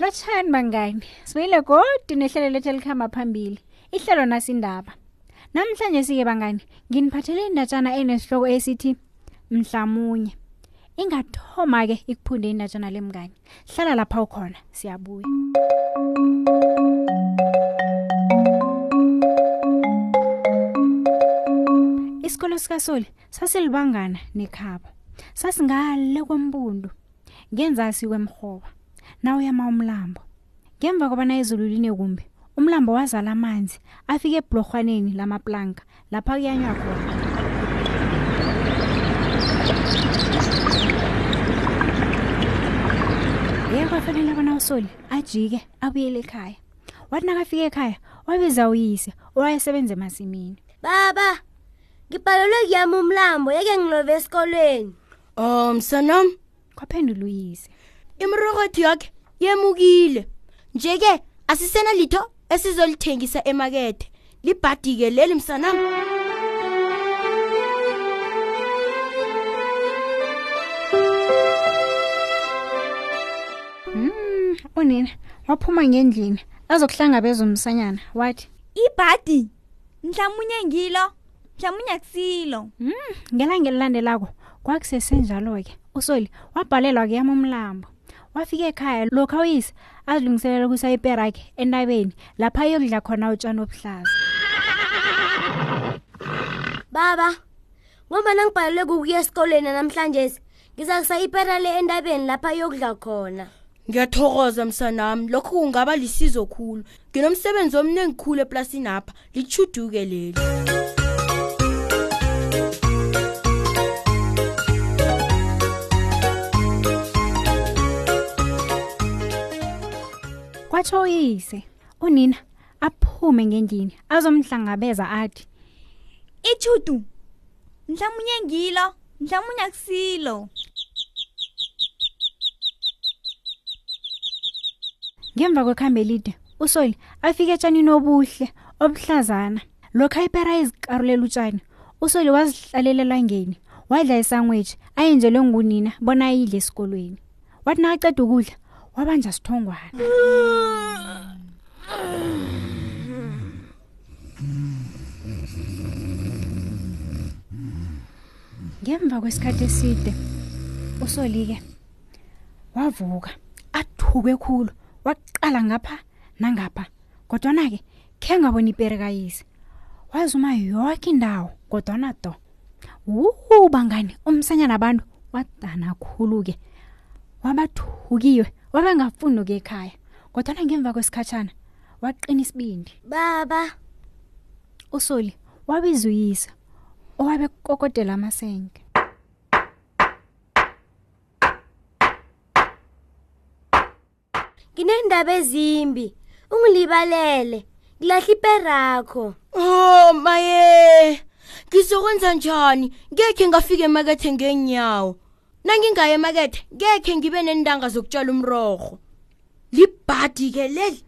Lotshani bangani, sibuyile godu nehlelo lethu elikhamba phambili, ihlelo nasindaba. Namhlanje sike bangani, nginiphathele indatshana enesihloko esithi mhlamunye ingathoma ke ikuphunde indatshana lemngani hlala lapha ukhona siyabuya isikolo sikasoli sasilibangana nekhabo sasingale kombundu ngenzasi kwemhoba nawe yama umlambo ngemva kobana izulu line kumbi umlambo wazala amanzi afike ebhulorhwaneni lamaplanka lapha kuyanywa khona ye kwafanele bona usoli ajike abuyele ekhaya wathi nakafika ekhaya wabiza uyise owayesebenza emasimini baba ngibhalelwe kuyami umlambo yeke ngilove esikolweni o oh, msonom kwaphendula uyise imirorhothi yoke yemukile nje-ke asisena litho esizolithengisa emakethe libhadike leli msanam mm, unina waphuma ngendlini azokuhlangabeza umsanyana wathi ibhadi mhlawumunye ngilo mhlawumunye akusilo mm, ngelanga elilandelako kwakusesenjalo-ke usoli wabhalelwa kuyama umlambo wafika ekhaya lokhu awuyise azilungiselela ukusa iperakhe entabeni lapha ayokudla khona utshani obuhlaza baba ngoba nangibhalelwe kukuya esikoleni namhlanje ngizakusa ipera le entabeni lapha yokudla khona ngiyathokoza msanami lokho kungaba lisizo khulu nginomsebenzi omningi khulu eplasini apha lichuduke leli kwatsho uyise unina aphume ngendlini azomhlangabeza athi ichudu mhlawumnye ngilo mhlawumbe akusilo ngemva kwekhambe elide usoli afike etshanini obuhle obuhlazana lokha ipera izikarulela utshani usoli wazihlalela elangeni wadla isangwetshi ayenzelwe ngunina bona ayidle esikolweni wathi nakaceda ukudla wabanja sithongwana ngemva kwesikhathi eside usolike wavuka athuke khulu waqala ngapha nangapha kodwana-ke khe ngabona iperekayise wazuma yoke indawo kodwana do wu bangani umsanyana abantu wadana khulu-ke wabathukiwe wabangafuni uke ekhaya kodwana ngemva kwesikhatshana waqina isibindi baba usoli wabizuyisa owabe kokotela amasenke nginendaba ezimbi ungilibalele ngilahla iperakho oh maye ngizokwenza njani ngekhe ngafike emakethe ngenyawo nangingayo emakethe ngekhe ngibe nendanga zokutshala umrorho libhadi ke leli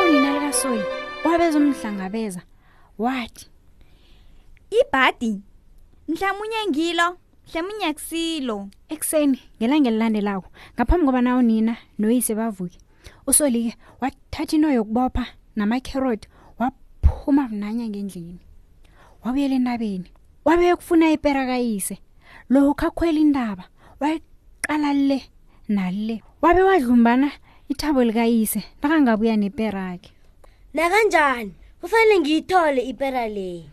unina likasoyi wabezomhlangabeza wathi ibhadi mhlamunye ngilo mhlamunye akusilo ekuseni ngelanga elilandelako ngaphambi koba nawo nina noyise bavuke usolike wathatha ino yokubopha namakheroti waphuma mnanya ngendlini wabuyela entabeni wabe yokufuna ipera kayise lokhu akhwela intaba wayiqala le nale wabe wadlumbana ithabo likayise nakangabuya neperakhe nakanjani kufanele ngiyithole ipera leyi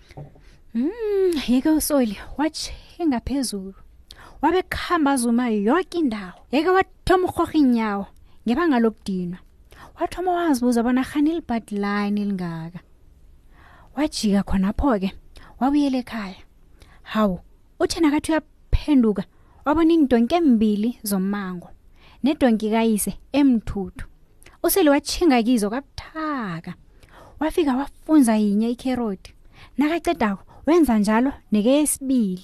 mm yeke usoli watjhinga phezulu wabe kuhamba azuma yoke indawo yeke thoma urhorha iinyawo ngebanga lokudinwa wathoma wazibuza bona khani libhadilani elingaka wajika khonapho-ke wabuyela ekhaya hawu uthe nakathi uyaphenduka wabona iindonki embili zommango nedonki kayise emthuthu usele watshinga kizo kabuthaka wafika wafunza yinye ikheroti nakacedako wenza njalo nekeyesibili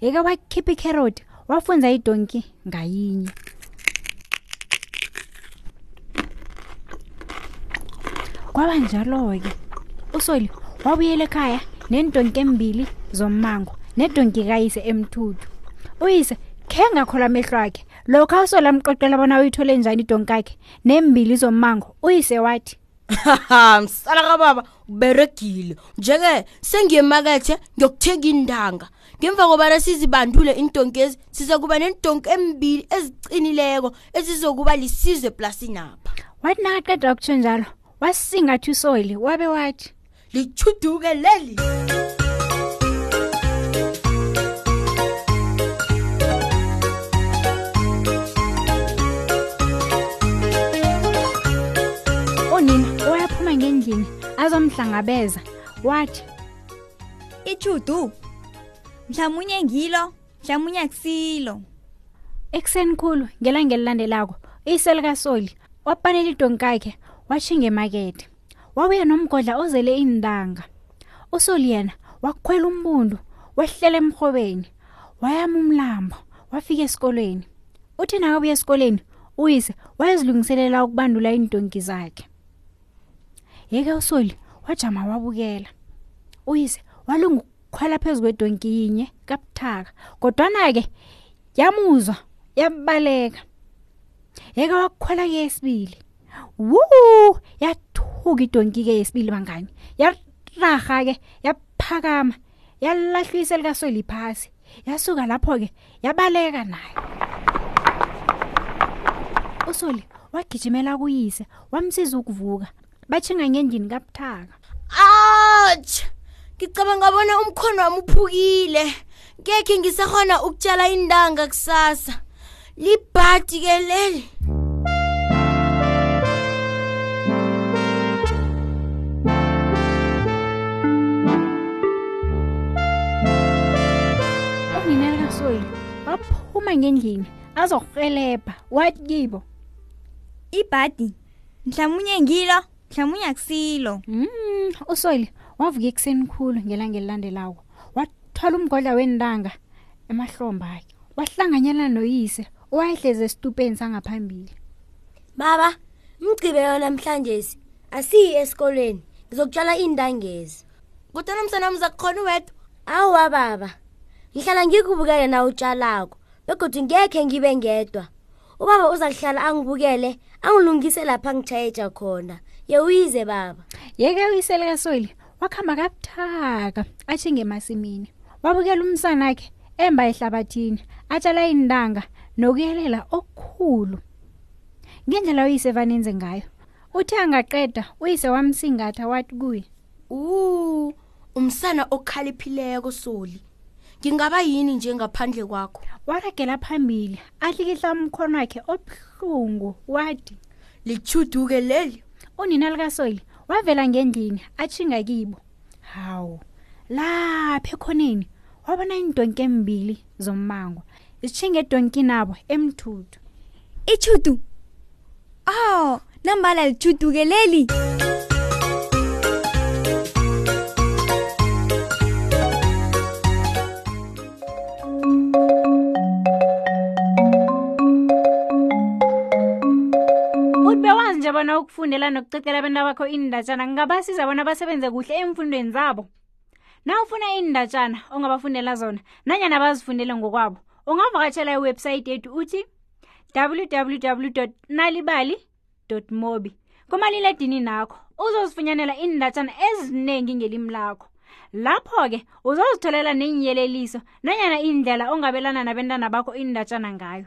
yeka wakhipha ikheroti wafunza idonki ngayinye kwaba njalo-ke usoli wabuyela ekhaya nendonki embili zommango nedonki kayise emthuthu uyise khe ngakhola amehlo akhe lokho awusola mqoqela bona uyithole njani idonki akhe nembili zommango uyise wathi haha msala kababa uberegile nje-ke sengiyemakethe ngiyokuthenga intanga ngemva kobana sizibandule iintonkezi sizakuba neentonki embili eziqinileko ezizokuba lisizo eplasinapha wathi nakaqeda ukutjho njalo wasingatha usoyile wabe wathi lichuduke leli unina oyaphuma ngendlini azomhlangabeza wathi ichudu mhlamunye ngilo mhlamunye akusilo ekuseni khulu ngelanga elilandelako iselikasooli wapanela idonkakhe washinga emakethe wabuya nomgodla ozele iintanga usoli yena wakhwela umbundu wehlela emrhobeni wayama umlambo wafika esikolweni uthi nakabuya esikolweni uyise wayezilungiselela ukubandula iindonki zakhe yeke usoli wajama wabukela uyise walunga ukukhwela phezu kwedonki yinye kabuthaka kodwana-ke yamuzwa yabaleka yeke wakhwela keyesibili wu yathuka idonki-ke yesibili bangani yaraha-ke yaphakama yalahlwisa likasweli phasi yasuka lapho-ke yabaleka naye usoli wagijimela kuyise wamsiza ukuvuka batshinga ngendlini kabuthaka ouch ngicabanga bona umkhono wami uphukile ngekhe ngisahona ukutshala indanga kusasa libhadi ke leli baphuma ngendlini azokurhelebha wathi kibo ibhadi mhlawumunye ngilo mhlawumbe uyakusilo mm, usoyile wavuka ekuseni khulu ngelanga elilandelako wathola umgodla wentanga emahlomba akhe wahlanganyela noyise owayehlezi esitupeni sangaphambili baba mgcibe yona mhlanje asiyi esikoleni ngizokutshala iindangezi kodwa nomsana mza kukhona uwedwa awa baba ngihlala ngikubukele na utshalako begodwa ngekhe ngibe ngedwa ubaba uzakuhlala angibukele angilungise lapha ngitshayeja khona yewuyize baba yeke uyisele kasoli wakhamba kabuthaka athi ngemasimini wabukela umsana akhe emba ehlabathini atshala indanga nokuyelela okukhulu ngendlela uyise vaninze ngayo uthe angaqeda uyise wamsingatha wathi kuye uu umsana okhaliphileko soli ngingaba yini nje ngaphandle kwakho waragela phambili ahlikihla umkhono wakhe obuhlungu wadi lichuduke leli unina likasoli wavela ngendlini atshinga kibo hawu lapha ekhoneni wabona iindonki embili zommango zitjhinga edonkinabo emthudu itjhudu o oh, nambala litjhuduke leli bona ukufundela nokucecela abantu bakho iindatshana ngingabasiza bona basebenze kuhle eemfundweni zabo na ufuna iindatshana ongabafundela zona nanyana bazifundele ngokwabo ungavakatshela iwebhsayithi yethu uthi www nalibali mobi kumaliledini nakho uzozifunyanela iindatshana eziningi ngelimi lakho lapho-ke uzozitholela neenyeleliso nanyana iindlela ongabelana nabentana bakho iindatshana ngayo